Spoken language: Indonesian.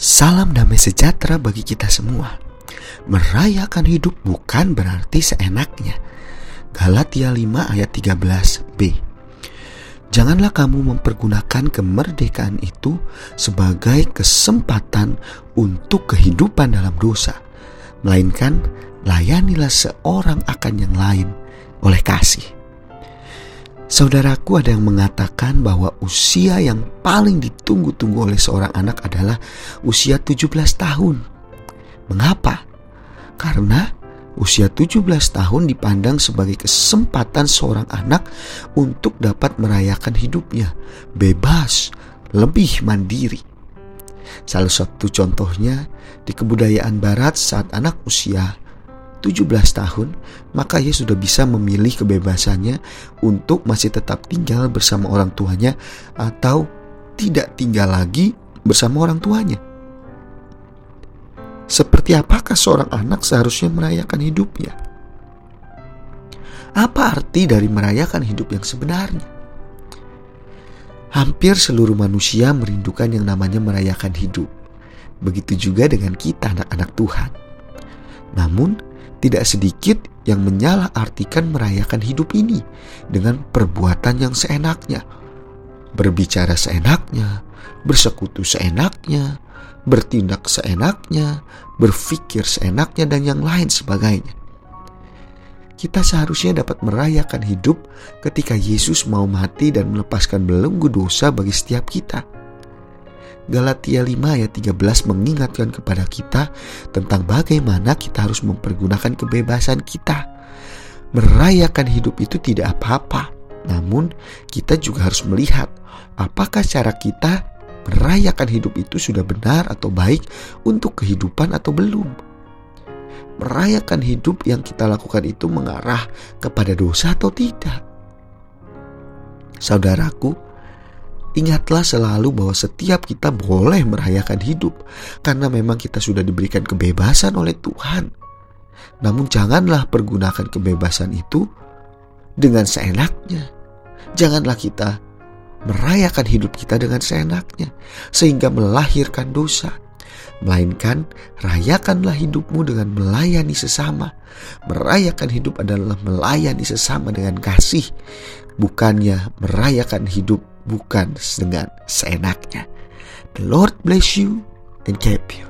Salam damai sejahtera bagi kita semua. Merayakan hidup bukan berarti seenaknya. Galatia 5 ayat 13b. Janganlah kamu mempergunakan kemerdekaan itu sebagai kesempatan untuk kehidupan dalam dosa, melainkan layanilah seorang akan yang lain oleh kasih. Saudaraku ada yang mengatakan bahwa usia yang paling ditunggu-tunggu oleh seorang anak adalah usia 17 tahun. Mengapa? Karena usia 17 tahun dipandang sebagai kesempatan seorang anak untuk dapat merayakan hidupnya bebas, lebih mandiri. Salah satu contohnya di kebudayaan barat saat anak usia 17 tahun, maka ia sudah bisa memilih kebebasannya untuk masih tetap tinggal bersama orang tuanya atau tidak tinggal lagi bersama orang tuanya. Seperti apakah seorang anak seharusnya merayakan hidupnya? Apa arti dari merayakan hidup yang sebenarnya? Hampir seluruh manusia merindukan yang namanya merayakan hidup. Begitu juga dengan kita anak-anak Tuhan. Namun, tidak sedikit yang menyalah-artikan merayakan hidup ini dengan perbuatan yang seenaknya. Berbicara seenaknya, bersekutu seenaknya, bertindak seenaknya, berpikir seenaknya, dan yang lain sebagainya. Kita seharusnya dapat merayakan hidup ketika Yesus mau mati dan melepaskan belenggu dosa bagi setiap kita Galatia 5 ayat 13 mengingatkan kepada kita tentang bagaimana kita harus mempergunakan kebebasan kita. Merayakan hidup itu tidak apa-apa, namun kita juga harus melihat apakah cara kita merayakan hidup itu sudah benar atau baik untuk kehidupan atau belum. Merayakan hidup yang kita lakukan itu mengarah kepada dosa atau tidak. Saudaraku, Ingatlah selalu bahwa setiap kita boleh merayakan hidup karena memang kita sudah diberikan kebebasan oleh Tuhan. Namun janganlah pergunakan kebebasan itu dengan seenaknya. Janganlah kita merayakan hidup kita dengan seenaknya sehingga melahirkan dosa. Melainkan rayakanlah hidupmu dengan melayani sesama. Merayakan hidup adalah melayani sesama dengan kasih, bukannya merayakan hidup bukan dengan seenaknya. The Lord bless you and keep you.